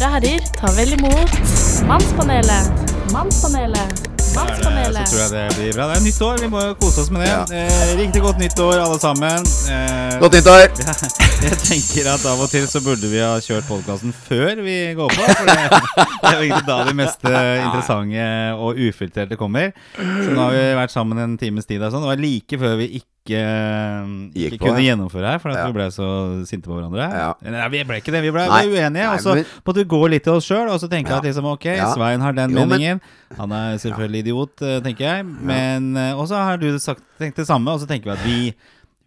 Damer og herrer, ta vel imot Mannspanelet. Mannspanelet. Mannspanelet. Så tror jeg det blir bra. Det er nytt år, vi må kose oss med det. Ja. Eh, riktig godt nytt år, alle sammen. Eh, Godt nyttår! jeg tenker at av og til så burde vi ha kjørt podkasten før vi går på. For det, det er jo egentlig da de mest eh, interessante og ufiltrerte kommer. Så nå har vi vært sammen en times tid. Og sånn. Det var like før vi ikke, Gikk ikke kunne ja. gjennomføre her, for Ja. vi ble så sinte på hverandre. Ja. Nei, vi ble ikke det, vi ble, ble uenige. Og så måtte vi gå litt til oss sjøl, og så tenke Ja. at liksom, ok, Ja. Svein har den Jo, men- meningen. Han er selvfølgelig idiot, eh, tenker jeg. Men eh, Og så har du sagt, tenkt det samme, og så tenker vi at vi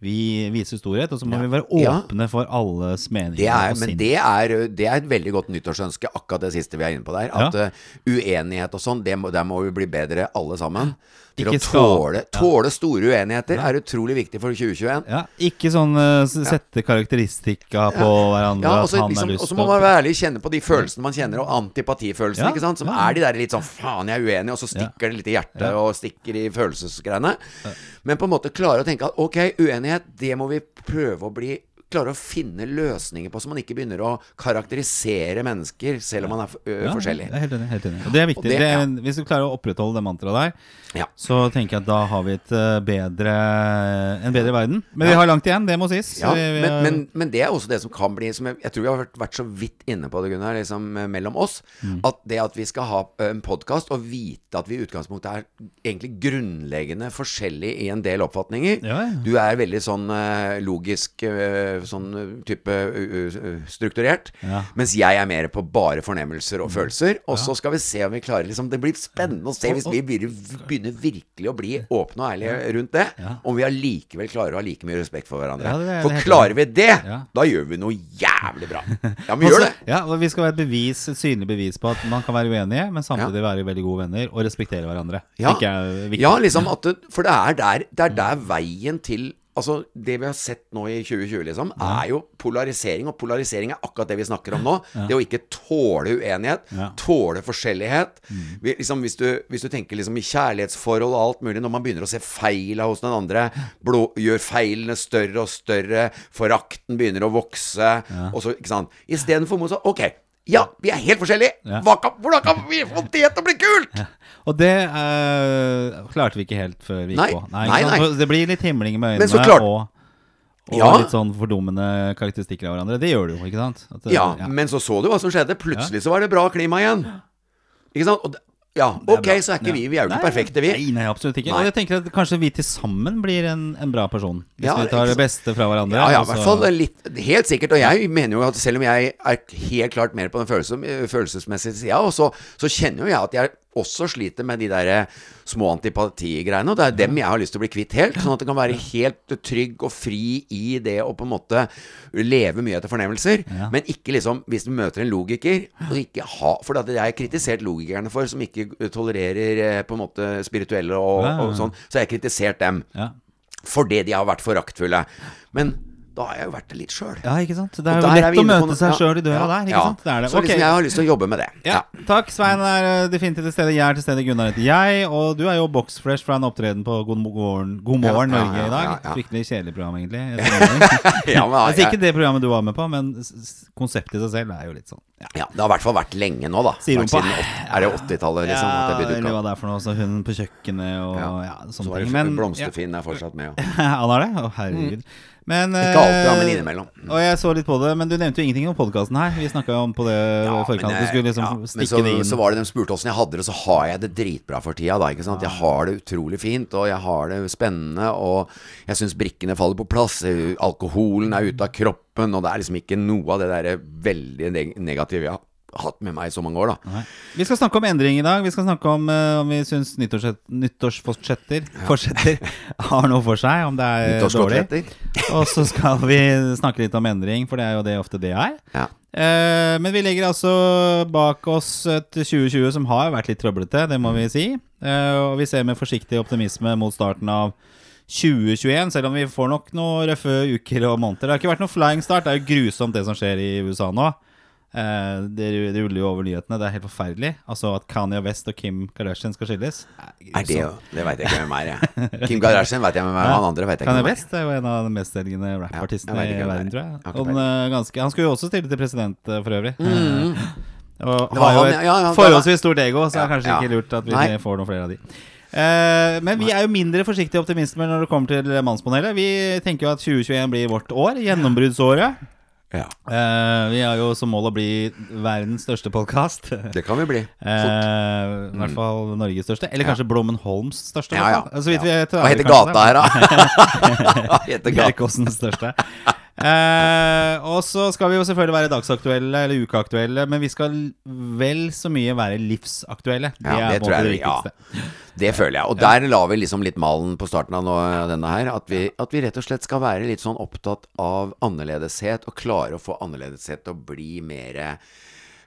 vi viser storhet, og så må Ja. vi være Ja. åpne for alles meninger. Det er, men det er, det er et veldig godt nyttårsønske, akkurat det siste vi er inne på der. At Ja. uh, uenighet og sånn, der må vi bli bedre alle sammen. Til Ikke å tåle, ja. tåle store uenigheter er utrolig viktig for 2021. ja, Ikke sånn uh, sette karakteristikker på hverandre. Ja, at og så han liksom, har lyst og så til må man være ærlig kjenne på de følelsene man kjenner, og antipatifølelsene, Ja, ikke sant? Som ja. er de der litt sånn faen, jeg er uenig, og så stikker det litt i hjertet, Ja. og stikker i følelsesgreiene. Men på en måte klare å tenke at ok, uenighet, det må vi prøve å bli Klare å finne løsninger på, så man ikke begynner å karakterisere mennesker, selv om man er Ja, forskjellig. Jeg er helt enig. Helt enig. Og det er viktig. Det- det er, ja. Hvis du klarer å opprettholde det mantraet der, Ja. så tenker jeg at da har vi et bedre, en bedre verden. Men vi har langt igjen, det må sies. Ja, Vi- vi men, men, men det er også det som kan bli som jeg, jeg tror vi har vært, så vidt inne på det, Gunnar, liksom, eh, mellom oss. Mm. At det at vi skal ha en podkast og vite at vi i utgangspunktet er egentlig grunnleggende forskjellig i en del oppfatninger. Du er veldig sånn logisk sånn type strukturert. Ja. Mens jeg er mer på bare fornemmelser og følelser. Og så skal vi se om vi klarer liksom, Det blir spennende å se hvis vi begynner, virkelig å bli åpne og ærlige rundt det. Om vi allikevel klarer å ha like mye respekt for hverandre. Det er- for er klarer vi det, da gjør vi noe jævlig bra. Ja, vi gjør det. Ja, og vi skal være et bevis, et synlig bevis på at man kan være uenige, men samtidig være veldig gode venner og respektere hverandre. Ja. Liksom at For det er der, det er der veien til Altså, Det vi har sett nå i 2020, liksom, er jo polarisering. Og polarisering er akkurat det vi snakker om nå. Det å ikke tåle uenighet. Ja. Tåle forskjellighet. Vi, liksom, hvis, du, hvis du tenker liksom i kjærlighetsforhold og alt mulig, når man begynner å se feila hos den andre, blå, gjør feilene større og større, forakten begynner å vokse, og så, ikke sant Istedenfor motsatt. Ok, ja, vi er helt forskjellige. Ja. Kan, hvordan kan vi få det til å bli kult? Og det uh, klarte vi ikke helt før vi gikk Nei. på. Nei, nei, nei. Det blir litt himling med øynene klart- og, og Ja. litt sånn fordummende karakteristikker av hverandre. Det gjør du jo, ikke sant? At Ja, men så så du hva som skjedde. Plutselig så var det bra klima igjen. Ikke sant? Og det, ja, ok, er så er ikke vi Vi er jo ikke Nei, perfekte, vi. Nei, nei, absolutt ikke. Nei. Og jeg tenker at kanskje vi til sammen blir en, en bra person. Hvis Ja, vi tar det beste fra hverandre. Ja, ja, i hvert fall litt Helt sikkert. Og jeg mener jo at selv om jeg er helt klart mer på den følelses, følelsesmessige sida, så, så kjenner jo jeg at jeg også sliter med de der eh, små antipatigreiene. Og det er dem jeg har lyst til å bli kvitt helt. Sånn at det kan være helt trygg og fri i det å på en måte leve mye etter fornemmelser. Ja. Men ikke liksom Hvis du møter en logiker og ikke ha For det har jeg kritisert logikerne for, som ikke tolererer eh, på en måte spirituelle og, og sånn. Så har jeg kritisert dem. ja. Fordi de har vært foraktfulle. Men da har jeg jo vært det litt sjøl. ja, ikke sant? Det er jo lett er å møte seg sjøl i døra ja, der, ikke sant? Det er det. Så okay. liksom jeg har lyst til å jobbe med det. Ja, takk. Svein er uh, definitivt til stede. Jeg er til stede. Gunnar heter jeg. Og du er jo boxfresh fra en opptreden på God morgen, God morgen Norge i dag. Fryktelig kjedelig program, egentlig. Ja, men, altså, ikke det programmet du var med på, men konseptet i seg selv er jo litt sånn. Ja. Ja, Det har i hvert fall vært lenge nå, da. Sier hun på. Er det 80-tallet, liksom? at det Ja, eller hva det er for noe. Så hun på kjøkkenet og ja, Ja. Sånne så ting. Men, Blomsterfinn er fortsatt med. Ja, han har det? Å, herregud. Men, Ikke alltid, ja, men eh, innimellom. Og jeg så litt på det, men du nevnte jo ingenting om podkasten her. Vi snakka om på det Ja, forkant. Du skulle liksom ja, stikke så, det inn. så var det de spurte åssen jeg hadde det, så har jeg det dritbra for tida. da, ikke sant? Jeg har det utrolig fint, og jeg har det spennende, og jeg syns brikkene faller på plass. Alkoholen er ute av kroppen, og det er liksom ikke noe av det der veldig neg negative jeg har hatt med meg i så mange år, da. Nei. Vi skal snakke om endring i dag. Vi skal snakke om uh, om vi syns nyttårsfortsetter ja. har noe for seg. Om det er dårlig. Og så skal vi snakke litt om endring, for det er jo det ofte det er. Ja. Uh, men vi legger altså bak oss et 2020 som har vært litt trøblete, det må vi si. Uh, og vi ser med forsiktig optimisme mot starten av 2021, selv om vi får nok noen røffe uker og måneder. Det har ikke vært noen flying start. Det er jo grusomt det som skjer i USA nå. Eh, det det ruller jo over nyhetene. Det er helt forferdelig. Altså At Kanye West og Kim Kardashian skal skilles. Er det jo Det veit jeg ikke hvem er, jeg. Kim Kardashian veit jeg hvem er, han andre vet jeg ikke Kanye. West er jo en av de mestselgende rappartistene Ja, vet i verden, tror jeg. Jeg den, eh, ganske, han skulle jo også stille til president, eh, for øvrig. Mm. Og har jo et ja, ja, forholdsvis stort ego, så det er kanskje ikke lurt at vi Nei. får noen flere av de. Uh, men vi er jo mindre forsiktige optimister når det kommer til Mannspanelet. Vi tenker jo at 2021 blir vårt år, gjennombruddsåret. Ja, Uh, vi har jo som mål å bli verdens største podkast. det kan vi bli. Eh, I hvert fall Norges største. Eller kanskje Blommenholms største. Ja, ja. Så vidt vi vet, Hva er heter gata her, da? Hva heter gata? Bjerkåsens største. Eh, og så skal vi jo selvfølgelig være dagsaktuelle eller ukeaktuelle, men vi skal vel så mye være livsaktuelle. Ja, er det tror jeg. det viktigste. Det føler jeg. Og der la vi liksom litt malen på starten av nå, denne her. At vi, at vi rett og slett skal være litt sånn opptatt av annerledeshet, og klare å få annerledeshet til å bli mer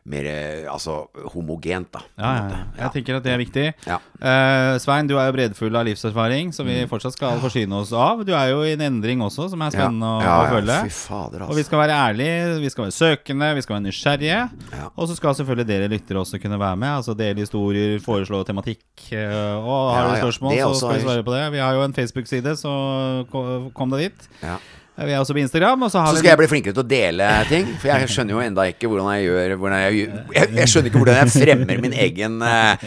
mer altså homogent, da. Ja, ja. Jeg tenker at det er viktig. Eh, Svein, du er jo bredfull av livserfaring, som Mm. vi fortsatt skal forsyne oss av. Du er jo i en endring også, som er spennende å, å ja, følge. Fader, Og vi altså. skal være ærlige, vi skal være søkende, vi skal være nysgjerrige. Ja. Og så skal selvfølgelig dere lyttere også kunne være med. Altså Dele historier, foreslå tematikk. Uh, Og har du spørsmål, så skal vi svare på det. Vi har jo en Facebook-side, så kom deg dit. Ja. Vi er også på Instagram. Og så har Så skal jeg bli flinkere til å dele ting, for jeg skjønner jo enda ikke hvordan jeg gjør hvordan jeg, jeg, jeg skjønner ikke hvordan jeg fremmer min egen eh,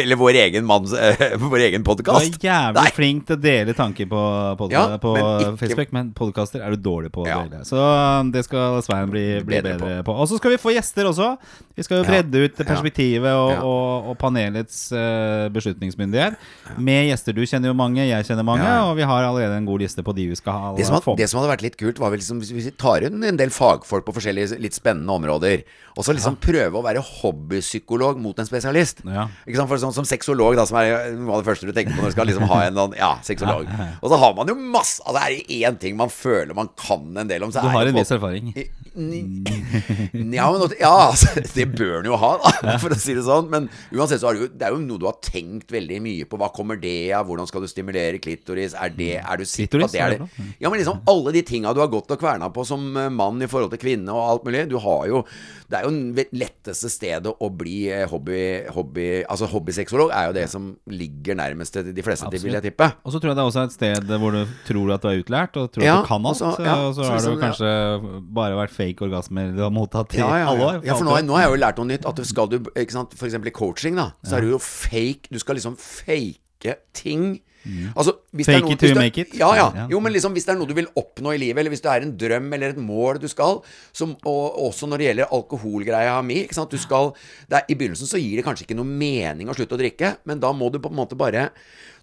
Eller vår egen manns eh, Vår egen Du er jævlig Nei. flink til å dele tanker på, på, Ja, på men Facebook, men podkaster er du dårlig på å Ja. dele. Så um, det skal Svein bli, bli Bedre bedre, på. Og så skal vi få gjester også. Vi skal jo bredde ut perspektivet og, og, og panelets eh, beslutningsmyndighet. Med gjester. Du kjenner jo mange, jeg kjenner mange, og vi har allerede en god liste på de vi skal ha. Det som, få hadde, det som hadde vært litt kult, var vel liksom hvis vi tar inn en del fagfolk på forskjellige litt spennende områder, og så liksom prøve å være hobbypsykolog mot en spesialist. Ja. Ikke sant? For sånn som sexolog, da, som er noe av det første du tenker på når du skal liksom ha en sånn, ja, sexolog. Og så har man jo masse Altså er det én ting man føler man kan en del om, så Du er har en viss erfaring. Ja, men, ja, altså, det bør den jo ha, da, for å si det sånn. Men uansett så er det jo, det er jo noe du har tenkt veldig mye på. Hva kommer det av? Hvordan skal du stimulere klitoris? Er, det, er du sikker på at det er det? Ja, men liksom alle de tinga du har gått og kverna på som eh, mann i forhold til kvinne og alt mulig. Du har jo Det er jo det letteste stedet å bli eh, hobby, hobby Altså hobbysexolog er jo det som ligger nærmest til de fleste, Absolutt. vil jeg tippe. Og så tror jeg det er også et sted hvor du tror at du er utlært, og tror Ja, at du kan alt. og så- ja, og så så har du jo liksom, ja. bare vært fake orgasmer du har mottatt i Ja, ja, alle år. ja for nå, nå har jeg jo lært noe nytt. At du skal du, ikke sant, For eksempel i coaching, da, så er det jo fake Du skal liksom fake ting. Altså, det er Fake noe- it to make it. Ja, ja. Jo, men liksom hvis det er noe du vil oppnå i livet, eller hvis det er en drøm eller et mål du skal, som, og også når det gjelder alkoholgreia mi skal, det er, I begynnelsen så gir det kanskje ikke noe mening å slutte å drikke, men da må du på en måte bare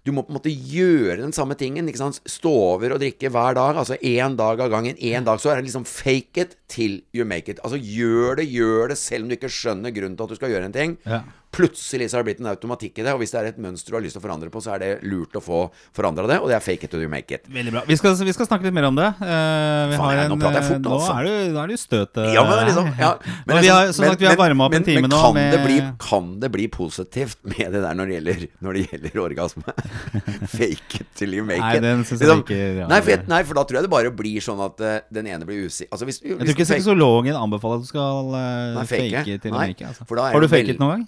du må på en måte gjøre den samme tingen. Ikke sant? Stå over og drikke hver dag. Altså én dag av gangen. Én dag. Så er det liksom fake it till you make it. Altså gjør det, gjør det selv om du ikke skjønner grunnen til at du skal gjøre en ting. Ja. Plutselig så har det blitt en automatikk i det, og hvis det er et mønster du har lyst til å forandre på, så er det lurt å få forandra det, og det er fake it till you make it. Veldig bra. Vi skal, vi skal snakke litt mer om det. Uh, vi Fan, har en, nå prater jeg fort, nå altså. er nå er jo støtet Ja, men liksom ja. Men vi har, som sagt, vi har varma opp en time men nå kan, med det bli, kan det bli positivt med det der når det gjelder, når det gjelder orgasme? fake it till you make Nei, it. den synes jeg ikke ja, nei, for, nei, for da tror jeg det bare blir sånn at uh, den ene blir usikker altså, hvis, Jeg tror ikke sexologen anbefaler at du skal uh, Nei, fake. fake it til you Nei, make it. Altså. Har du faket vel- noen gang?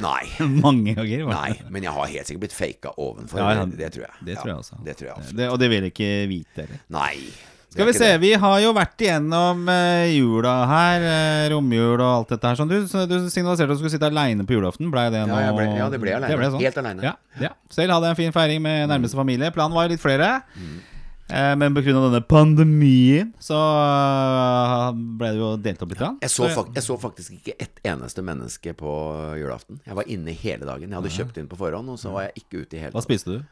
Nei. Mange ganger. Nei, men jeg har helt sikkert blitt faka ovenfor. Ja, ja, det, tror jeg. Det tror jeg Ja. Det tror jeg. Det, og det vil jeg ikke vite heller. Nei. Skal vi se, det. vi har jo vært igjennom eh, jula her, eh, romjul og alt dette her. Sånn. Du, du signaliserte at du skulle sitte aleine på julaften. Blei det nå? Ja, ble- ja, det ble jeg alene. sånn. Helt aleine. Ja, ja. Selv hadde jeg en fin feiring med nærmeste familie. Planen var litt flere. Mm. Eh, men pga. denne pandemien så eh, ble det jo delt opp litt. Ja, Jeg så, jeg så faktisk ikke ett eneste menneske på julaften. Jeg var inne hele dagen. Jeg hadde kjøpt inn på forhånd, og så var jeg ikke ute i hele Hva spiste du?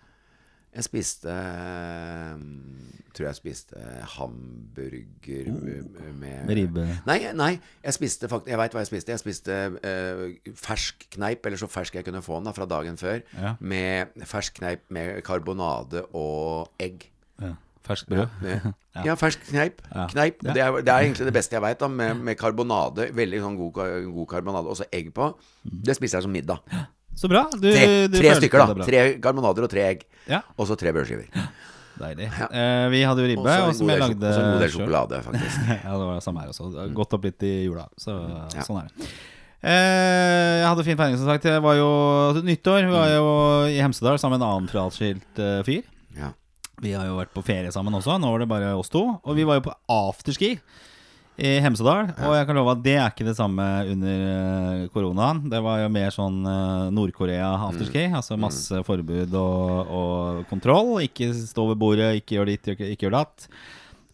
Jeg spiste eh, Tror jeg spiste hamburger med, med Med ribbe? Nei, nei, jeg spiste faktisk Jeg veit hva jeg spiste. Jeg spiste uh, fersk kneip, eller så fersk jeg kunne få den da, fra dagen før, Ja. med fersk kneip med karbonade og egg. Ja. Ferskt brød? Ja, ja. fersk kneip. Ja. kneip. Det, er, det er egentlig det beste jeg veit, med, med karbonade. Veldig sånn god, god karbonade, og så egg på. Det spiser jeg som middag. Så bra. Du, Tre, du tre stykker, da. Tre karbonader og tre egg. Ja. Og så tre brødskiver. Deilig. Ja. Eh, vi hadde jo ribbe, og som jeg lagde også en god del sjokolade, faktisk. ja, det var det samme her også. Gått opp litt i jula. Så Ja. sånn er det. Eh, jeg hadde fin feiring, som sagt. Det var jo nyttår. Vi var jo i Hemsedal sammen med en annen fraskilt eh, fyr. Ja. Vi har jo vært på ferie sammen også. Nå var det bare oss to. Og vi var jo på afterski i Hemsedal. Og jeg kan love at det er ikke det samme under eh, koronaen. Det var jo mer sånn eh, Nord-Korea-afterski. Altså masse forbud og, og kontroll. Ikke stå ved bordet, ikke gjør ditt, ikke, ikke gjør datt.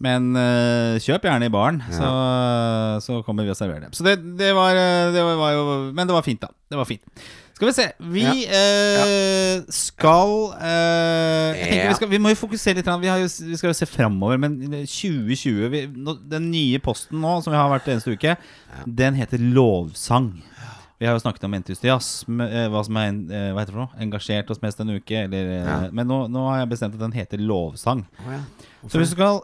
Men eh, kjøp gjerne i baren, så, så kommer vi og serverer det. Så det, det, var, det var jo Men det var fint, da. Det var fint. Skal vi se. Vi eh, skal eh, Jeg tenker vi, skal, vi må jo fokusere litt. Vi, har jo, vi skal jo se framover, men 2020 vi, Den nye posten nå, som vi har vært eneste uke, den heter lovsang. Vi har jo snakket om entusiasme, eh, hva som er eh, hva heter det for noe? engasjert oss mest en uke. Eller, eh, Ja. Men nå, nå har jeg bestemt at den heter lovsang. Oh, ja. Så du skal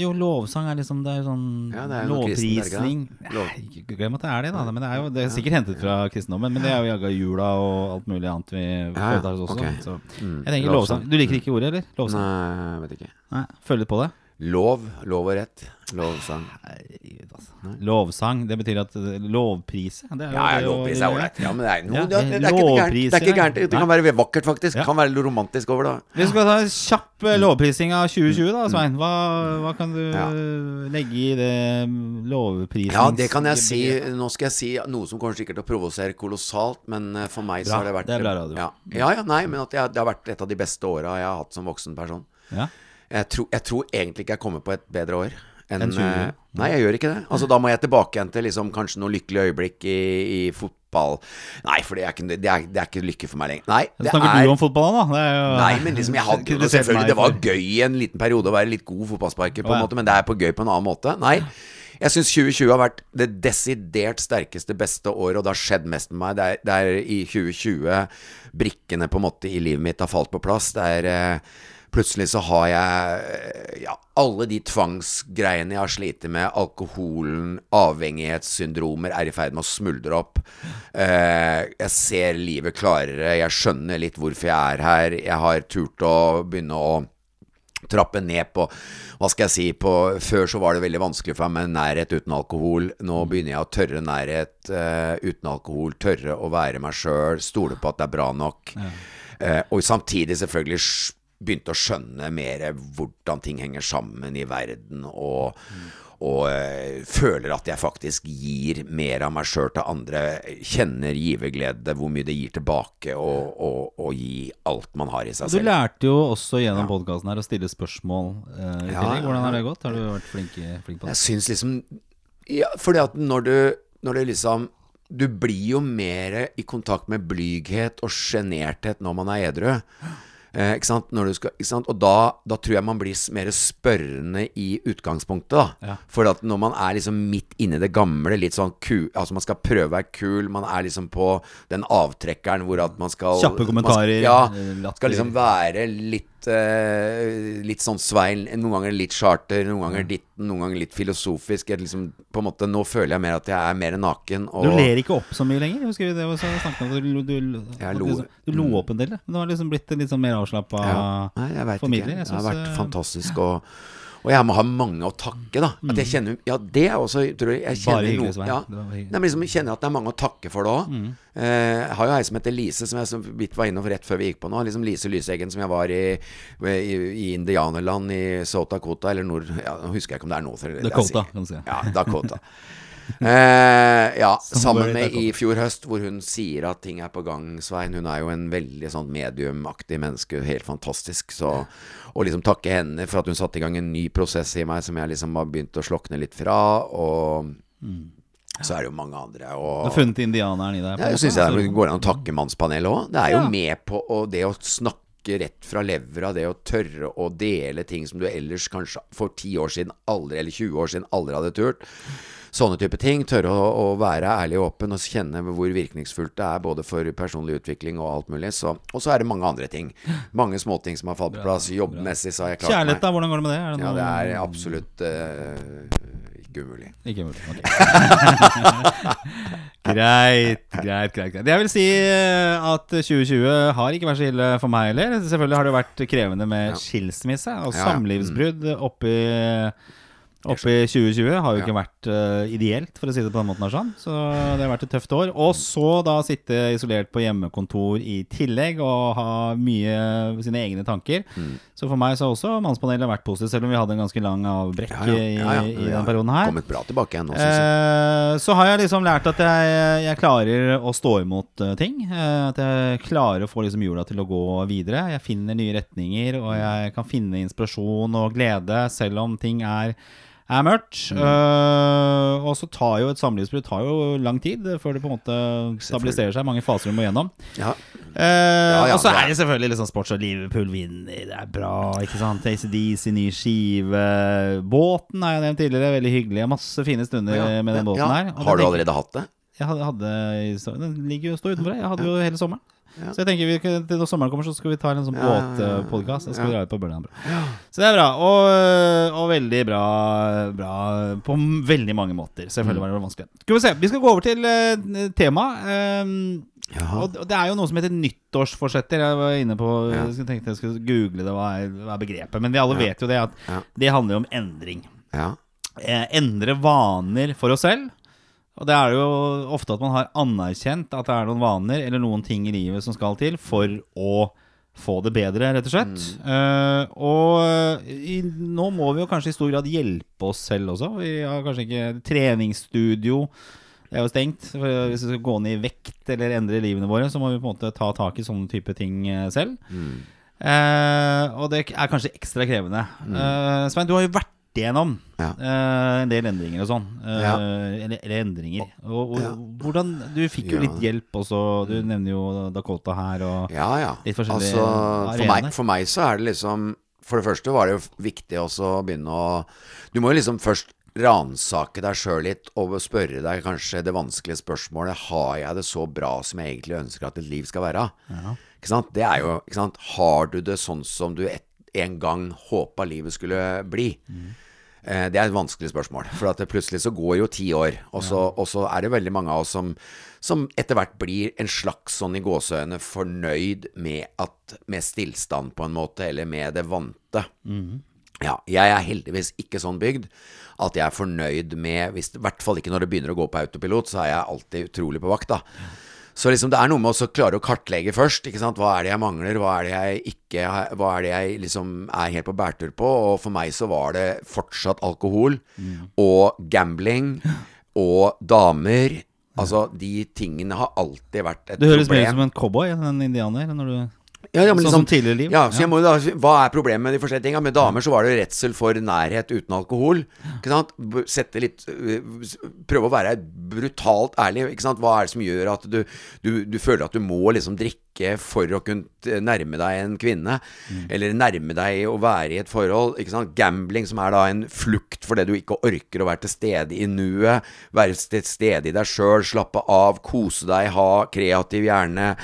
Jo, lovsang er liksom Det er jo sånn Ja, det er lovprisning? Lov- glem at det er det, da. Men det er jo det er sikkert hentet fra kristendommen. Men det er jo jaga jula og alt mulig annet vi foretar oss også. Okay. Så Mm, jeg tenker lovsang. Du liker ikke ordet, eller? Lovsang? Nei, jeg vet ikke. Nei. Følg litt på det. Lov. Lov og rett. Lovsang. Herregud, altså. Lovsang, det betyr at eh, lovprise det er Ja, ja, lovpris er ålreit. Ja, men det er, noe, Ja, det, er, det, er ikke det, gærent. det er ikke gærent. Det kan være vakkert, faktisk. Ja. Kan være litt romantisk over det. Vi skal ta en kjapp eh, lovprising av 2020, da, Svein. Hva, hva kan du Mm. Ja. legge i det mm. Ja, det kan jeg si. Nå skal jeg si noe som kommer sikkert til å provosere kolossalt, men eh, for meg så Bra. har det vært Det er bra radio. Ja, ja, ja nei, men at jeg, det har vært et av de beste åra jeg har hatt som voksen person. Ja. Jeg, tror- jeg tror egentlig ikke jeg kommer på et bedre år Enn 20? eh, Nei, jeg gjør ikke det. Altså Da må jeg tilbake igjen til liksom, kanskje noen lykkelige øyeblikk i, i fotball. Nei, for det er, ikke, det, er, det er ikke lykke for meg lenger. Nei, det Snakker er du om fotball, da? Jo, Nei, men liksom jeg hadde jo Selvfølgelig, det var gøy i en liten periode å være litt god fotballsparker, på en ja. måte, men det er på gøy på en annen måte. Nei. Jeg syns 2020 har vært det desidert sterkeste, beste året, og det har skjedd mest med meg. Det er, det er i 2020 brikkene på en måte i livet mitt har falt på plass. Det er eh, Plutselig så har jeg ja, alle de tvangsgreiene jeg har slitt med, alkoholen, avhengighetssyndromer, er i ferd med å smuldre opp. Eh, jeg ser livet klarere, jeg skjønner litt hvorfor jeg er her. Jeg har turt å begynne å trappe ned på Hva skal jeg si på Før så var det veldig vanskelig for meg med nærhet uten alkohol. Nå begynner jeg å tørre nærhet eh, uten alkohol. Tørre å være meg sjøl. Stole på at det er bra nok. Eh, og samtidig selvfølgelig begynte å skjønne mer hvordan ting henger sammen i verden. Og, og uh, føler at jeg faktisk gir mer av meg sjøl til andre. Kjenner giverglede, hvor mye det gir tilbake, og, og, og gi alt man har i seg selv. Du lærte jo også gjennom podkasten her å stille spørsmål Uh, Ja, tillegg. Hvordan har det gått? Har du vært flink, flink på det? Jeg syns liksom Ja, fordi at når du Når du liksom Du blir jo mer i kontakt med blyghet og sjenerthet når man er edru. Eh, ikke sant? Skal, ikke sant? Og da, da tror jeg man blir mer spørrende i utgangspunktet. da Ja. For at når man er liksom midt inni det gamle, litt sånn ku, Altså man skal prøve å være kul, man er liksom på den avtrekkeren hvor at man skal Kjappe kommentarer, skal, eh, ja, latter. skal liksom være litt eh, Litt sånn Svein, noen ganger litt charter, noen ganger ditt, noen ganger litt filosofisk. Liksom, på en måte, nå føler jeg mer at jeg er mer naken. Og, Du ler ikke opp så mye lenger. Husker vi det at du, du, du, lo. du, lo opp en del. Det har liksom blitt litt sånn mer avslappa ja, formidler. Det har vært eh, fantastisk. Og, og jeg må ha mange å takke, da. At jeg kjenner Ja, det er også tror jeg, jeg Bare hyggelig, Svein. Ja. Nei, liksom, jeg kjenner at det er mange å takke for det òg. jeg har jo ei som heter Lise, som jeg så vidt var innom rett før vi gikk på nå. Liksom Lise Lyseggen, som jeg var i, i, i indianerland i South Dakota, eller nord... Ja, nå husker jeg ikke om det er North eller- Dakota, kan du si. Ja, Dakota. Eh, ja, sammen med i fjor høst, hvor hun sier at ting er på gang, Svein. Hun er jo en veldig sånn mediumaktig menneske, helt fantastisk. Så å liksom takke henne for at hun satte i gang en ny prosess i meg som jeg liksom har begynt å slokne litt fra, og så er det jo mange andre. Du Og har funnet indianeren i deg? på ja, jeg syns det går an å takke Mannspanelet òg. Det er jo Ja. med på og det å snakke rett fra levra, det å tørre å dele ting som du ellers kanskje for 10 år siden aldri, eller 20 år siden aldri hadde turt. Sånne type ting. Tørre å, å være ærlig og åpen og kjenne hvor virkningsfullt det er både for personlig utvikling og alt mulig. Så, og så er det mange andre ting. Mange småting som har falt på plass. Jobbmessig så har jeg klart Kjærlighet, meg. da? Hvordan går det med det? Er det Ja, det er absolutt uh, Ikke umulig. Ikke umulig, ok. greit, greit, greit, greit. Jeg vil si eh, at 2020 har ikke vært så ille for meg heller. Selvfølgelig har det vært krevende med Ja. skilsmisse og ja. samlivsbrudd oppi Oppi 2020 har jo Ja. ikke vært uh, ideelt, for å si det på den måten. sånn Så det har vært et tøft år. Og så da sitte isolert på hjemmekontor i tillegg og ha mye sine egne tanker. Mm. Så for meg så har også Mannspanelet vært positivt, selv om vi hadde en ganske lang avbrekk Ja, ja, ja, ja. i, i den perioden her. Kommet bra tilbake igjen nå. Eh, så har jeg liksom lært at jeg, jeg klarer å stå imot uh, ting. Uh, at jeg klarer å få liksom hjula til å gå videre. Jeg finner nye retninger, og jeg kan finne inspirasjon og glede selv om ting er, er mørkt. Mm. Uh, og så tar jo et samlivsbrudd tar jo lang tid før det på en måte stabiliserer seg. Mange faser du må gjennom. Ja. Uh, ja, og så er- det selvfølgelig sånn sports og Liverpool vinner, det er bra, ikke sant? ACDC, ny skive. Båten har jeg nevnt tidligere, veldig hyggelig. Masse fine stunder Ja, med den båten her. Har du allerede hatt det? Jeg hadde, hadde Den ligger jo står utenfor her. Jeg hadde jo hele sommeren. Ja. Så jeg tenker vi, til når sommeren kommer, så skal vi ta en sånn båtpodkast. Så skal vi dra ut på Bøllehamn. Så det er bra. Og, og veldig bra, bra på veldig mange måter. Selvfølgelig var det vanskelig. Skal vi se, vi skal gå over til uh, temaet. Um, ja. og det er jo noe som heter nyttårsforsetter. Jeg var inne på Ja. Jeg tenkte jeg skulle google det, hva er, hva er begrepet. Men vi alle Ja. vet jo det at det handler jo om endring. Ja. Eh, endre vaner for oss selv. Og det er jo ofte at man har anerkjent at det er noen vaner eller noen ting i livet som skal til for å få det bedre, rett og slett. Eh, og i, nå må vi jo kanskje i stor grad hjelpe oss selv også. Vi har kanskje ikke treningsstudio. Det er jo stengt. For hvis vi skal gå ned i vekt eller endre livene våre, så må vi på en måte ta tak i sånne type ting eh, selv. Mm. Uh, og det er kanskje ekstra krevende. Eh, Svein, du har jo vært igjennom Ja. eh, en del endringer og sånn. Eh, Ja. eller, eller endringer. Og, og Ja. hvordan Du fikk jo Ja. litt hjelp også. Du nevner jo Dakota her og Ja, ja. Litt forskjellige Altså, for meg, for meg så er det liksom For det første var det jo viktig også å begynne å Du må jo liksom først ransake deg sjøl litt og spørre deg kanskje det vanskelige spørsmålet Har jeg det så bra som jeg egentlig ønsker at et liv skal være? Ikke sant? Det er jo ikke sant? Har du det sånn som du et, en gang håpa livet skulle bli? Eh, Det er et vanskelig spørsmål. For at det plutselig så går jo ti år, og så, og så er det veldig mange av oss som, som etter hvert blir en slags sånn i gåseøyne fornøyd med, at, med stillstand på en måte, eller med det vante. Ja, jeg er heldigvis ikke sånn bygd at jeg er fornøyd med hvis, I hvert fall ikke når det begynner å gå på autopilot, så er jeg alltid utrolig på vakt, da. Så liksom det er noe med å klare å kartlegge først. Ikke sant? Hva er det jeg mangler? Hva er det jeg ikke Hva er det jeg liksom er helt på bærtur på? Og for meg så var det fortsatt alkohol og gambling og damer. Altså, de tingene har alltid vært et problem. Du høres mer ut som en cowboy enn en indianer. Når du, Ja, ja, men sånn liksom, som tidligere liv. Ja, så jeg må da, Hva er problemet med de forskjellige tinga? Med damer så var det redsel for nærhet uten alkohol. Ikke sant? Sette litt øh, Prøve å være brutalt ærlig. Ikke sant? Hva er det som gjør at du, du, du føler at du må liksom drikke for å kunne nærme deg en kvinne? Eller nærme deg å være i et forhold. Ikke sant? Gambling, som er da en flukt fordi du ikke orker å være til stede i nuet. Være til stede i deg sjøl, slappe av, kose deg, ha kreativ hjerne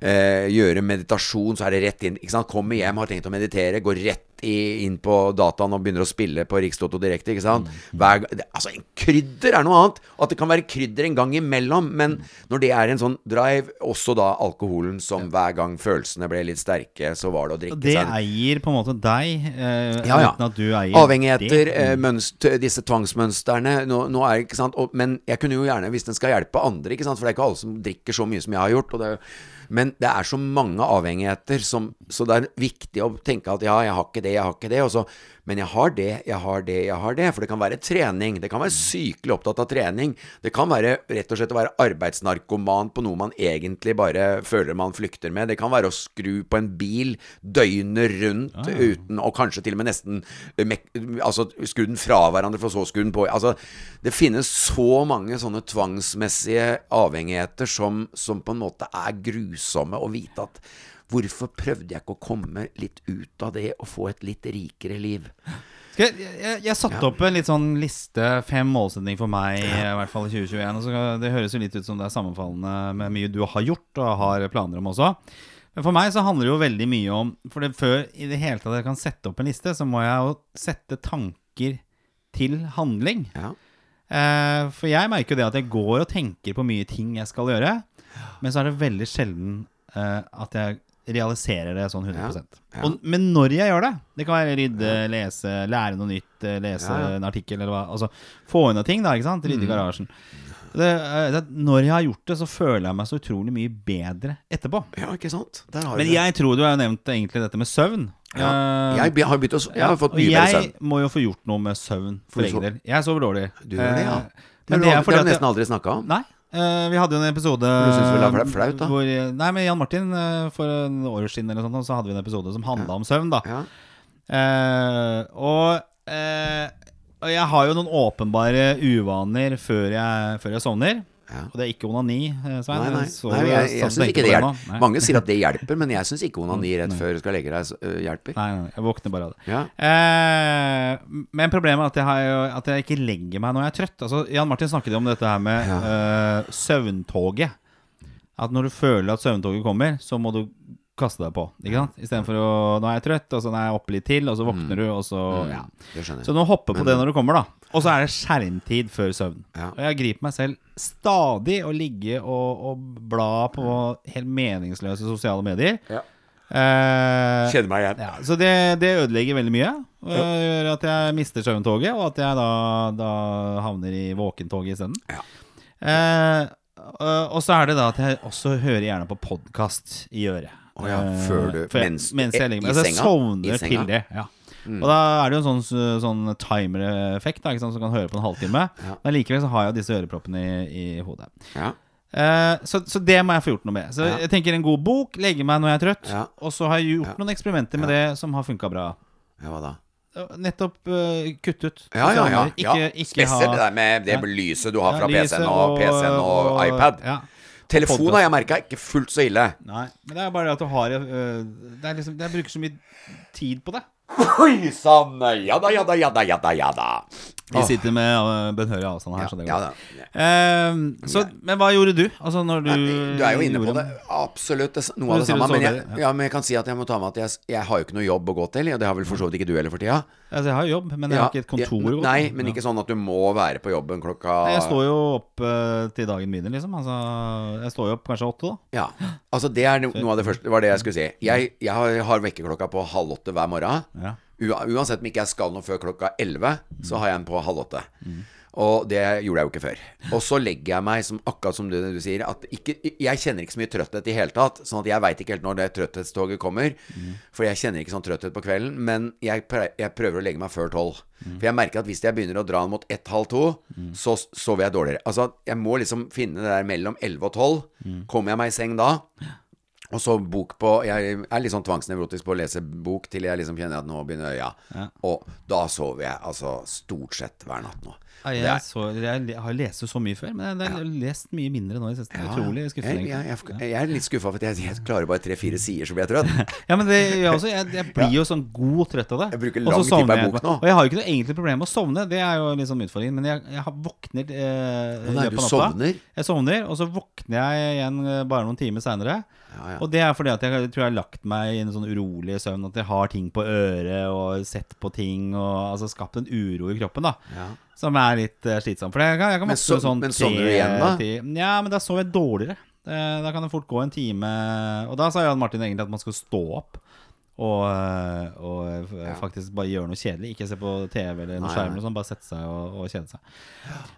eh, gjøre meditasjon, så er det rett inn. Ikke sant? Kommer hjem, har tenkt å meditere, går rett i, inn på dataen og begynner å spille på Rikstoto direkte. Ikke sant? Hver, det, altså, en krydder er noe annet. At det kan være krydder en gang imellom. Men når det er en sånn drive, også da alkoholen som hver gang følelsene ble litt sterke, så var det å drikke Det eier på en måte deg, eh, Ja, ja. uten at du eier Avhengigheter, eh, mønst- disse tvangsmønstrene nå, nå er, ikke sant? Og, Men jeg kunne jo gjerne, hvis den skal hjelpe andre, ikke sant? for det er ikke alle som drikker så mye som jeg har gjort. Og det, er jo- men det er så mange avhengigheter, som, så det er viktig å tenke at ja, jeg har ikke det, jeg har ikke det. Så, men jeg har det, jeg har det, jeg har det. For det kan være trening. Det kan være sykelig opptatt av trening. Det kan være rett og slett å være arbeidsnarkoman på noe man egentlig bare føler man flykter med. Det kan være å skru på en bil døgnet rundt uten Og kanskje til og med nesten eh, Altså skru den fra hverandre, for så skru den på. Altså, det finnes så mange sånne tvangsmessige avhengigheter som, som på en måte er grusomme å vite at Hvorfor prøvde jeg ikke å komme litt ut av det og få et litt rikere liv? Jeg, jeg, jeg satte opp en litt sånn liste, fem målsetninger for meg, i hvert fall i 2021. Og så, det høres jo litt ut som det er sammenfallende med mye du har gjort og har planer om også. Men for meg så handler det jo veldig mye om For det, før i det hele tatt jeg kan sette opp en liste, så må jeg jo sette tanker til handling. Ja. Eh, for jeg merker jo det at jeg går og tenker på mye ting jeg skal gjøre, men så er det veldig sjelden eh, at jeg realiserer det sånn 100 Ja. Og, Men når jeg gjør det Det kan være rydde, lese, lære noe nytt, eh, lese Ja, ja. en artikkel eller hva Altså få unna ting, da, ikke sant? Rydde Mm. i garasjen. Det, eh, det, når jeg har gjort det, så føler jeg meg så utrolig mye bedre etterpå. Ja, ikke sant? Der har Men du det. jeg tror du har jo nevnt egentlig dette med søvn. ja. Eh, Jeg be- har begynt å s- Jeg har fått og mye bedre jeg må jo få gjort noe med søvn for For egen del. Jeg sover dårlig. Du gjør det, ja. Eh, Men det du er fordi har at du jeg- nesten aldri snakka om. Nei. Eh, vi hadde jo en episode du synes vel det er flaut, da? Hvor, nei, med Jan Martin eh, for en år siden eller sånt, så hadde vi en episode som handla om søvn. da Ja. Eh, og, eh, og jeg har jo noen åpenbare uvaner før jeg, før jeg sovner. Ja. Og det er ikke onani, eh, Svein. Nei, nei. Så- nei jeg, jeg satt syns ikke det hjelper. Mange sier at det hjelper, men jeg syns ikke onani rett før du skal legge deg, øh, hjelper. Nei, nei, jeg våkner bare av det. Ja. Eh, men problemet er at jeg, har, at jeg ikke legger meg når jeg er trøtt. Altså, Jan Martin snakket om dette her med Ja. uh, søvntoget. At når du føler at søvntoget kommer, så må du kaste deg på. Ikke sant? Istedenfor å Nå er jeg trøtt, og så er jeg oppe litt til, og så våkner du, og så Ja. Det Så nå hopper på det når du kommer, da. Og så er det skjermtid før søvn. Ja. Og jeg griper meg selv stadig å ligge og, og bla på helt meningsløse sosiale medier. Ja. Eh, Kjenner meg igjen. ja, så det, det ødelegger veldig mye. Og gjør at jeg mister søvntoget, og at jeg da, da havner i våkentoget isteden. Ja. Eh, og så er det da at jeg også hører gjerne på podkast i øret. Å ja, Eh, før du- for mens- mens jeg legger med. Altså, jeg sovner? Mm. til det. Ja. Og da er det jo en sånn, sånn timer-effekt, som kan høre på en halvtime. Ja. Men likevel så har jeg disse øreproppene i, i hodet. Ja. Eh, så, så det må jeg få gjort noe med. Så Ja. jeg tenker en god bok, legge meg når jeg er trøtt. Og så har jeg gjort noen eksperimenter med det som har funka bra. ja, hva da? Nettopp uh, kutt ut. Ja, ja, ja. Ikke, ikke Spesielt ha det der med det lyset du har fra PC-en og, PC-en og, iPad. Ja. Telefon har jeg merka er ikke fullt så ille. Nei, men det er bare det at du har øh, Det er liksom Jeg bruker så mye tid på det. Oi sann! Ja da, ja da, ja da, ja da. Ja da. Vi sitter med uh, benhørig avstand her, Ja, så det ja går. da. Ehm, så, men hva gjorde du? Altså når du Nei, Du er jo inne på det. Absolutt noe av det samme. Men jeg, ja. ja, men jeg kan si at jeg må ta med at jeg, jeg har jo ikke noe jobb å gå til. Og det har vel for så vidt ikke du heller for tida. Altså, jeg har jo jobb, men jeg Ja, har ikke et kontor Ja, Nei, men Ja. ikke sånn at du må være på jobben klokka Nei, Jeg står jo opp uh, til dagen begynner, liksom. Altså, jeg står jo opp kanskje åtte, da. Ja. Altså, det er no, noe av det første Det var det jeg skulle si. Jeg, jeg har, vekkerklokka på halv åtte hver morgen. Ja. Uansett om ikke jeg skal noe før klokka elleve, så har jeg en på halv åtte. Og det gjorde jeg jo ikke før. Og så legger jeg meg, som, akkurat som du, du sier, at ikke, jeg kjenner ikke så mye trøtthet i hele tatt. Sånn at jeg veit ikke helt når det trøtthetstoget kommer. For jeg kjenner ikke sånn trøtthet på kvelden. Men jeg, jeg prøver å legge meg før tolv. For jeg merker at hvis jeg begynner å dra mot ett-halv to, så sover jeg dårligere. Altså, jeg må liksom finne det der mellom elleve og tolv. Kommer jeg meg i seng da? Og så bok på Jeg er litt sånn tvangsnevrotisk på å lese bok til jeg liksom kjenner at nå begynner øya. Ja. Og da sover jeg altså stort sett hver natt nå. Ja, jeg, er- så, jeg har lest så mye før, men jeg har lest mye mindre nå i det siste. Utrolig jeg, skuffende. jeg, jeg, jeg er litt skuffa for jeg, jeg klarer bare tre-fire sider, så blir jeg trøtt. Ja, men det gjør jeg også. Jeg, jeg blir jo sånn god trøtt av det. Jeg bruker lang tid på ei bok nå. Og jeg har jo ikke noe egentlig problem med å sovne, det er jo liksom utfordringen. Men jeg, jeg våkner eh, i nei, du sovner? Jeg sovner, og så våkner jeg igjen eh, bare noen timer seinere. Ja, ja. Og det er fordi at jeg tror jeg har lagt meg i en sånn urolig søvn. At jeg har ting på øret og sett på ting og altså skapt en uro i kroppen. da Ja. Som er litt uh, slitsom. For jeg kan, jeg kan Men våkne sånn men sovner du igjen da? Ja, men da sover jeg dårligere. Eh, Da kan det fort gå en time Og da sa Jan Martin egentlig at man skal stå opp. Og, eh, og ja. faktisk bare gjøre noe kjedelig. Ikke se på TV eller noe skjerm. sånn, Bare sette seg og, og kjede seg.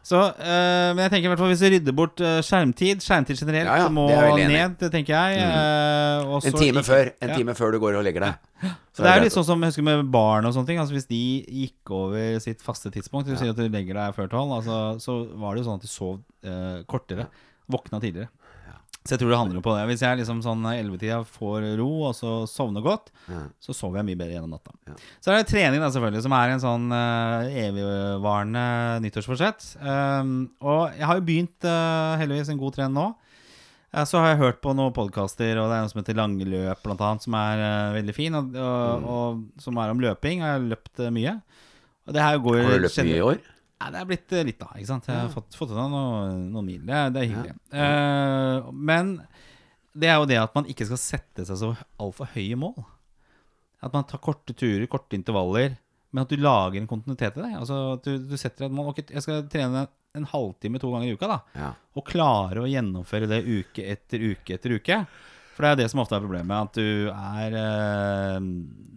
Så, eh, men jeg tenker i hvert fall hvis vi rydder bort eh, skjermtid Skjermtid generelt Ja, ja, må ned, det tenker jeg. eh, Også, En time før En time før du går og legger deg. Så det er jo litt sånn som jeg husker med barn og sånne ting. Altså Hvis de gikk over sitt faste tidspunkt, du sier si at du legger deg før tolv, altså, så var det jo sånn at de sov eh, kortere. Våkna tidligere. Så jeg tror det handler jo på det. Hvis jeg liksom sånn ellevetida får ro, og så sovner godt, Ja. så sover jeg mye bedre gjennom natta. Ja. Så er det trening, da, selvfølgelig, som er en sånn uh, evigvarende nyttårsforsett. Um, og jeg har jo begynt uh, heldigvis en god trend nå. Uh, Så har jeg hørt på noen podkaster, og det er en som heter Lange løp, blant annet, som er veldig fin, og, og, og som er om løping. Og Jeg har løpt mye. Og det her går Har du løpt mye i år? Nei, det er blitt eh, litt, da. ikke sant? Jeg har fått, fått unna noen, noen mil. Det, er- det er hyggelig. Uh, men det er jo det at man ikke skal sette seg så altfor høye mål. At man tar korte turer, korte intervaller, men at du lager en kontinuitet i det. Altså at du, du setter et mål. Ok, jeg skal trene en halvtime to ganger i uka, da, Ja. og klare å gjennomføre det uke etter uke etter uke For det er det som ofte er problemet, at du er eh,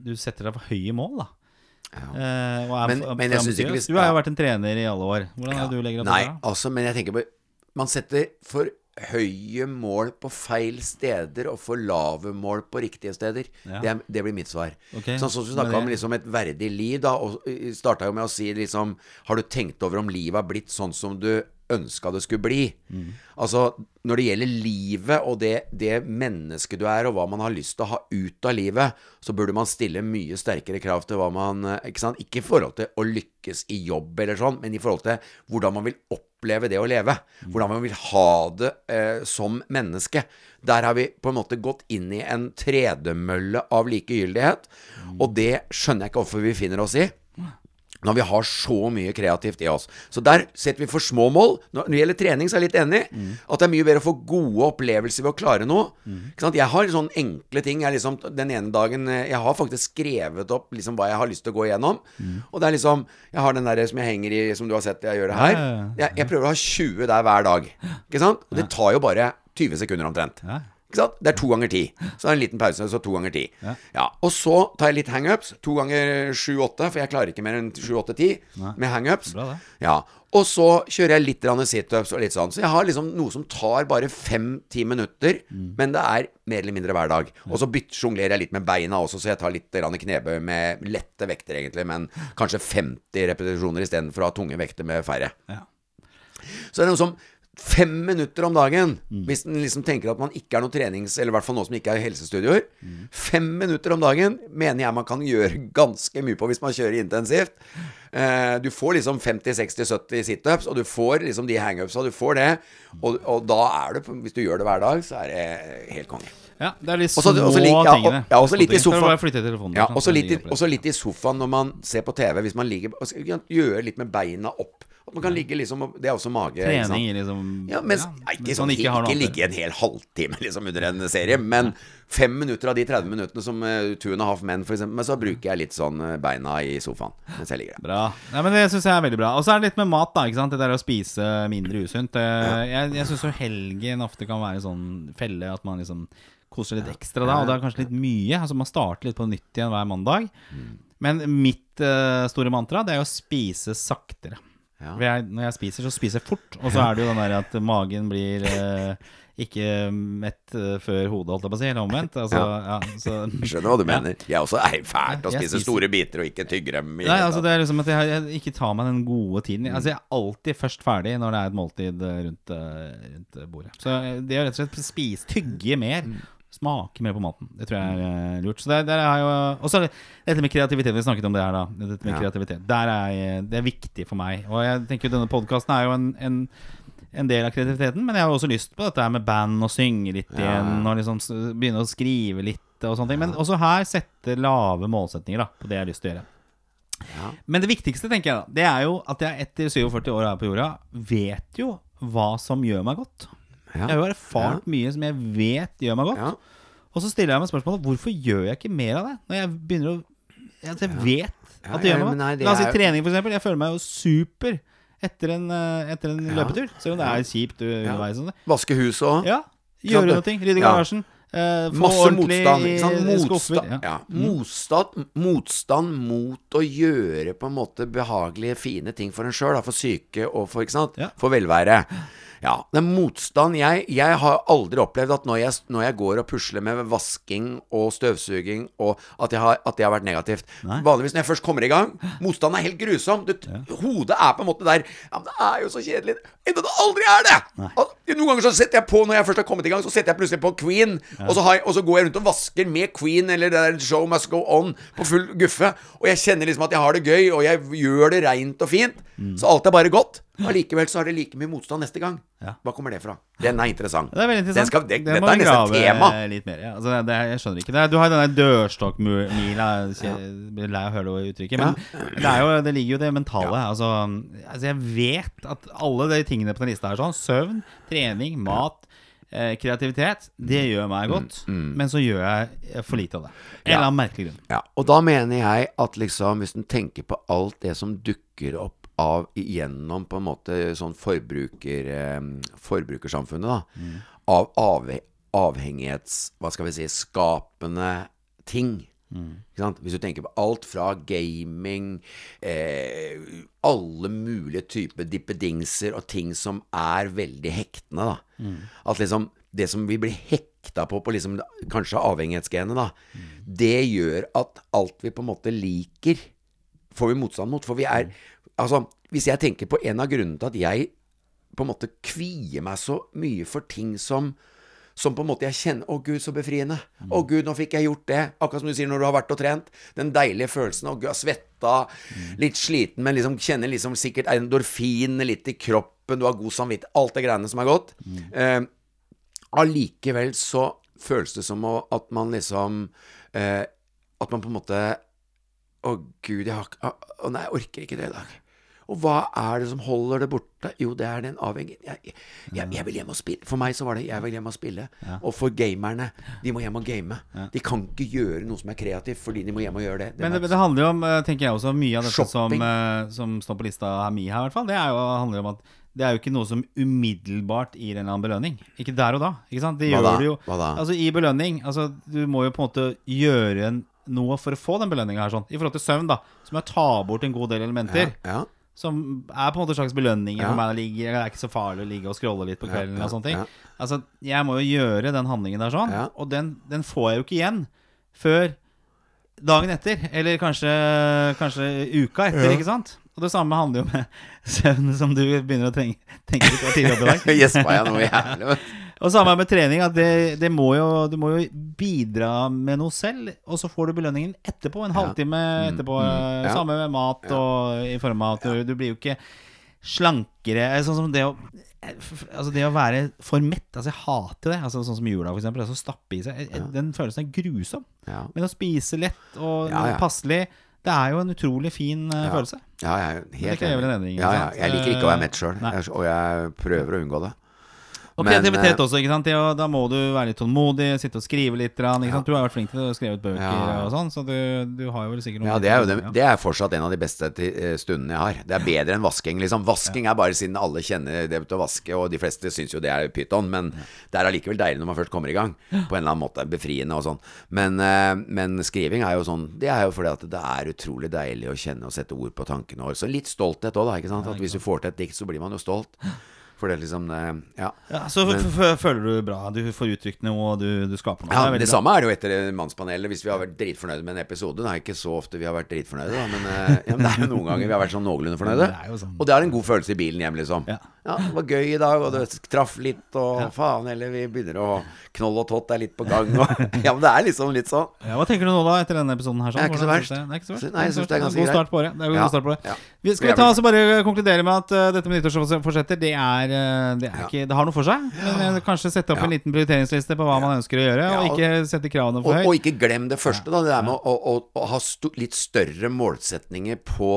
Du setter deg for høye mål, da. Eh, er Men- men jeg synes ikke vi skal Du har jo vært en trener i alle år. Hvordan er det du legger opp Nei, det? altså, men jeg tenker på Man setter for høye mål på feil steder og for lave mål på riktige steder. Ja. Det, det blir mitt svar. Okay. Sånn som du men snakka om liksom et verdig liv, da, og starta jo med å si liksom Har du tenkt over om livet har blitt sånn som du ønska det skulle bli? Mm. Altså, når det gjelder livet og det, det mennesket du er, og hva man har lyst til å ha ut av livet, så burde man stille mye sterkere krav til hva man Ikke sant? Ikke i forhold til å lykkes i jobb eller sånn, men i forhold til hvordan man vil oppleve det å leve. Hvordan man vil ha det eh, som menneske. Der har vi på en måte gått inn i en tredemølle av likegyldighet, og det skjønner jeg ikke hvorfor vi finner oss i når vi har så mye kreativt i oss. Så der setter vi for små mål. Når det gjelder trening, så er jeg litt enig. At det er mye bedre å få gode opplevelser ved å klare noe. Sant? Jeg har sånne enkle ting. Jeg liksom, den ene dagen eh, Jeg har faktisk skrevet opp liksom hva jeg har lyst til å gå igjennom. Og det er liksom Jeg har den der som jeg henger i, som du har sett jeg gjør det her. Jeg, jeg prøver å ha 20 der hver dag. Ikke sant? Og det tar jo bare 20 sekunder omtrent. Ja. Det er to ganger ti. Så er det en liten pause, så to ganger ti. Ja. Ja. Og så tar jeg litt hangups. To ganger sju-åtte, for jeg klarer ikke mer enn sju-åtte-ti med hangups. Ja. Og så kjører jeg litt situps og litt sånn. Så jeg har liksom noe som tar bare fem-ti minutter, Mm. men det er mer eller mindre hver dag. Og så sjonglerer jeg litt med beina også, så jeg tar litt knebøy med lette vekter, egentlig, men kanskje 50 repetisjoner istedenfor å ha tunge vekter med færre. Ja. Så er noe som fem minutter om dagen, Mm. hvis en liksom tenker at man ikke er noe trenings... Eller i hvert fall noe som ikke er helsestudioer. Mm. Fem minutter om dagen mener jeg man kan gjøre ganske mye på hvis man kjører intensivt. Eh, du får liksom 50-60-70 situps, og du får liksom de hangupsa. Du får det. Og, og da er det Hvis du gjør det hver dag, så er det helt konge. Ja, det er de små også litt- ja, og- tingene. ja, også litt i sofaen. Ja, også litt, i- også litt i sofaen når man ser på TV, hvis man ligger Gjøre litt med beina opp. At man kan ligge liksom Det er også mage. Trening liksom Ja, mens, ja, ikke, sånn, ikke, ikke ligge en hel halvtime liksom under en serie, men fem minutter av de 30 minuttene som uh, Two and a Half Men, eksempel, men så bruker jeg litt sånn eh, beina i sofaen mens jeg ligger der. Bra. Ja, men Det syns jeg er veldig bra. Og så er det litt med mat, da. ikke sant? Det der å spise mindre usunt. Eh, Jeg, jeg syns jo helgen ofte kan være sånn felle at man liksom koser litt ekstra da. Og det er kanskje litt mye. Altså Man starter litt på nytt igjen hver mandag. Mm. Men mitt uh, store mantra Det er å spise saktere. Ja. Jeg, når jeg spiser, så spiser jeg fort. Og så er det jo den der at magen blir eh, ikke mett eh, før hodet, holdt jeg på å si. Eller omvendt. Altså, ja. så, skjønner hva du mener. Jeg også er fælt å Jeg spise spiser- store biter og ikke tygge dem. i Nei, altså det er liksom at jeg, jeg ikke tar meg den gode tiden. Mm. Altså Jeg er alltid først ferdig når det er et måltid eh, rundt, eh, rundt bordet. Så det å rett og slett spise, tygge mer, Mm. Smake mer på maten, det tror jeg er eh, lurt. Så der, der er jo Og så det dette med kreativitet. Vi snakket om det her, da. Dette med Ja. kreativitet. Der er det er viktig for meg. Og jeg tenker jo denne podkasten er jo en, en en del av kreativiteten, men jeg har også lyst på dette her med band og synge litt igjen, og liksom begynne å skrive litt og sånne ting. Men også her sette lave målsetninger da, på det jeg har lyst til å gjøre. Ja. Men det viktigste, tenker jeg, da, det er jo at jeg etter 47 år her på jorda vet jo hva som gjør meg godt. Ja. Jeg har jo erfart mye som jeg vet gjør meg godt. Og så stiller jeg meg spørsmålet hvorfor gjør jeg ikke mer av det? Når jeg begynner å at Jeg vet at det gjør meg nei, godt. det La oss si trening, for eksempel. Jeg føler meg jo super etter en, eh, etter en løpetur. Selv om det er kjipt underveis. sånn. Vaske huset òg. Ja, gjøre noe. Rydde garasjen. få Masse motstand. Ikke sant? Motstand, Ja. ja. motstand, motstand mot å gjøre på en måte behagelige, fine ting for en sjøl. For syke og for, ikke sant? Ja. for velvære. Ja, det er motstand jeg, jeg har aldri opplevd at når jeg, når jeg går og pusler med vasking og støvsuging, og at, har, at det har vært negativt. Nei. Vanligvis når jeg først kommer i gang motstanden er helt grusom. Du, Hodet er på en måte der Ja, men det er jo så kjedelig. Enda det aldri er det! Al- Noen ganger så setter jeg på, når jeg først har kommet i gang, så setter jeg plutselig på Queen, og, så har jeg, og så går jeg rundt og vasker med Queen eller det der Show Must Go On på full guffe, og jeg kjenner liksom at jeg har det gøy, og jeg gjør det reint og fint. Så alt er bare godt. Allikevel så har det like mye motstand neste gang. Ja. Hva kommer det fra? Den er interessant. Det er veldig interessant. Den skal, det, Det dette er nesten tema. Litt mer, ja. altså, det, jeg skjønner ikke det. er- Du har denne dørstokkmila Jeg blir lei av å høre det uttrykket. Men det, er jo, det ligger jo det mentale. Altså, altså, jeg vet at alle de tingene på den lista her, sånn søvn, trening, mat eh, kreativitet, det gjør meg godt, men så gjør jeg for lite av det. En eller annen merkelig grunn. Ja, og da mener jeg at liksom hvis en tenker på alt det som dukker opp av gjennom på en måte sånn forbruker, eh, forbrukersamfunnet, da. Av av, avhengighets... Hva skal vi si skapende ting. Sant? Hvis du tenker på alt fra gaming eh, Alle mulige typer dippedingser og ting som er veldig hektende, da. At liksom det som vi blir hekta på, på liksom kanskje avhengighetsgenet, da, det gjør at alt vi på en måte liker, får vi motstand mot. For vi er Altså, hvis jeg tenker på en av grunnene til at jeg på en måte kvier meg så mye for ting som som på en måte jeg kjenner Å, gud, så befriende. Å, gud, nå fikk jeg gjort det. Akkurat som du sier når du har vært og trent. Den deilige følelsen. Å, gud, jeg har svetta. Litt sliten, men liksom kjenner liksom sikkert endorfinene litt i kroppen. Du har god samvittighet. Alt det greiene som er godt. Eh, Allikevel så føles det som at man liksom eh, At man på en måte Å, gud, jeg har ikke Å, nei, jeg orker ikke det i dag. Og hva er det som holder det borte? Jo, det er den avhengigheten. Jeg, jeg, jeg, vil hjem og spille. For meg så var det 'jeg vil hjem og spille'. Og for gamerne, de må hjem og game. De kan ikke gjøre noe som er kreativt, fordi de må hjem og gjøre det. Men det, det handler jo om, eh, tenker jeg også, mye av dette som, eh, som står på lista mi her, i hvert fall. Det er jo, handler jo om at det er jo ikke noe som umiddelbart gir en eller annen belønning. Ikke der og da. ikke sant? Det Hva gjør da? det jo Hva da? Altså I belønning altså Du må jo på en måte gjøre noe for å få den belønninga her, sånn. I forhold til søvn, da. som er å ta bort en god del elementer. ja, ja. Som er på en måte en slags belønning Ja. for meg. å ligge- Det er ikke så farlig å ligge og scrolle litt på kvelden. ja, og sånne ting. Altså, Jeg må jo gjøre den handlingen der sånn, og den, den får jeg jo ikke igjen før dagen etter. Eller kanskje, kanskje uka etter, ikke sant? Og det samme handler jo med søvn, som du begynner å tenke, tenke litt på tidlig opp i dag. Gjespa jeg noe jævlig. Og samme med trening. At det, det må jo, du må jo bidra med noe selv, og så får du belønningen etterpå. En halvtime etterpå. Mm. Samme med mat og i form av at du, du blir jo ikke slankere. eh, Sånn som det å Altså det å være for mett. Altså Jeg hater det. Altså Sånn som jula, for eksempel. Altså stappe i seg. Eh, Den følelsen er grusom. Ja. Men å spise lett og Ja, passelig, det er jo en utrolig fin eh, Ja. følelse. Ja, jeg er helt enig. en endring. Jeg liker ikke å være mett sjøl, og jeg prøver å unngå det. Og kreativitet eh, også, ikke sant? Ja, da må du være litt tålmodig, sitte og skrive litt. sant? Du har vært flink til å skrive bøker Ja. og sånn, så du, du har jo vel sikkert noe Ja, det er jo det, det er fortsatt en av de beste eh, stundene jeg har. Det er bedre enn vasking, liksom. Vasking er bare siden alle kjenner det å vaske, og de fleste syns jo det er pyton, men det er allikevel deilig når man først kommer i gang. På en eller annen måte. Befriende og sånn. Men, eh, men skriving er jo sånn Det er jo fordi at det er utrolig deilig å kjenne og sette ord på tankene Og Så litt stolthet òg, da. Ikke sant? At hvis du får til et dikt, så blir man jo stolt. For det liksom eh, Ja. Ja, så f- føler du bra. Du får uttrykt noe, og du, du skaper noe. Ja, det, Det samme er det jo etter Mannspanelet, hvis vi har vært dritfornøyde med en episode. Det er ikke så ofte vi har vært dritfornøyde, da, men, eh, ja, men det er jo noen ganger vi har vært sånn noenlunde fornøyde. Det sånn. Og det er en god følelse i bilen hjem, liksom. Ja. Ja, det var gøy i dag, og det traff litt, og faen heller, vi begynner å Knoll og tott er litt på gang, og Ja, men det er liksom litt sånn. Ja, hva tenker du nå, da, etter denne episoden her? Sånn? Det er ikke så verst. Det er ikke så verst. Nei, jeg syns det er ganske God start på året. det er god start på året. Vi, skal vi ta oss og bare konkludere med at uh, dette med nyttårsforsetter, det er, uh, det, er ikke, det har noe for seg. Men uh, kanskje sette opp en liten prioriteringsliste på hva man ønsker å gjøre, og og- ikke sette kravene for høyt. og ikke glem det første, da. Det der med å, å, å ha st litt større målsetninger på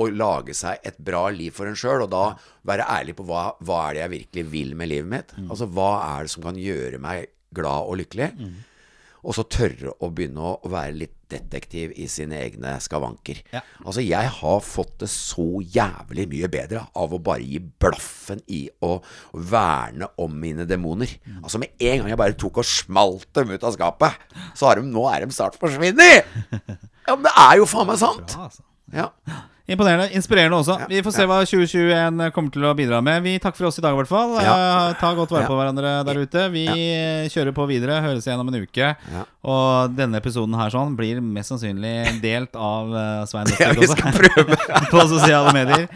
å lage seg et bra liv for en sjøl, og da være ærlig på hva, hva er det jeg virkelig vil med livet mitt. Mm. Altså hva er det som kan gjøre meg glad og lykkelig? Mm. Og så tørre å begynne å være litt detektiv i sine egne skavanker. Ja. Altså, jeg har fått det så jævlig mye bedre av å bare gi blaffen i å verne om mine demoner. Mm. Altså, med en gang jeg bare tok og smalt dem ut av skapet, så har de, nå er de snart forsvunnet! Ja, men det er jo faen meg sant! Bra, altså. Ja. Imponerende. Inspirerende også. Ja, Vi får se hva 2021 kommer til å bidra med. Vi takker for oss i dag, i hvert fall. Ja. Uh, Ta godt vare på Ja. hverandre der ute. Vi kjører på videre. Høres igjen om en uke. Og denne episoden her sånn blir mest sannsynlig delt av uh, Svein Ja, også. på sosiale medier.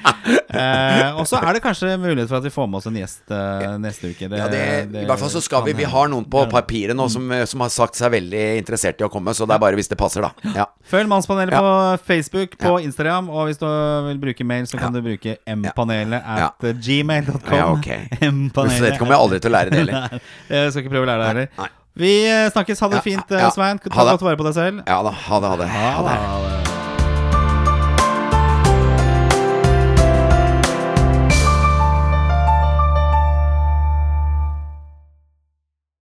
Uh, og så er det kanskje mulighet for at vi får med oss en gjest neste uke. Det, det, det I hvert fall så skal vi Vi har noen på papiret nå som, som har sagt seg veldig interessert i å komme, så det er bare hvis det passer, da. Ja. Følg Mannspanelet på Facebook, på. Instagram, og hvis du vil bruke mail, så kan du bruke mpanelet at gmail.com. Ja, ok. Mpanelet. Så dette kommer jeg aldri til å lære det heller. Nei, jeg skal ikke prøve å lære det heller. Nei. Vi eh, snakkes. Ha det fint, eh, Svein. Ta godt vare på deg selv. Ja da. Ha det, ha det. Ha det. Ha det.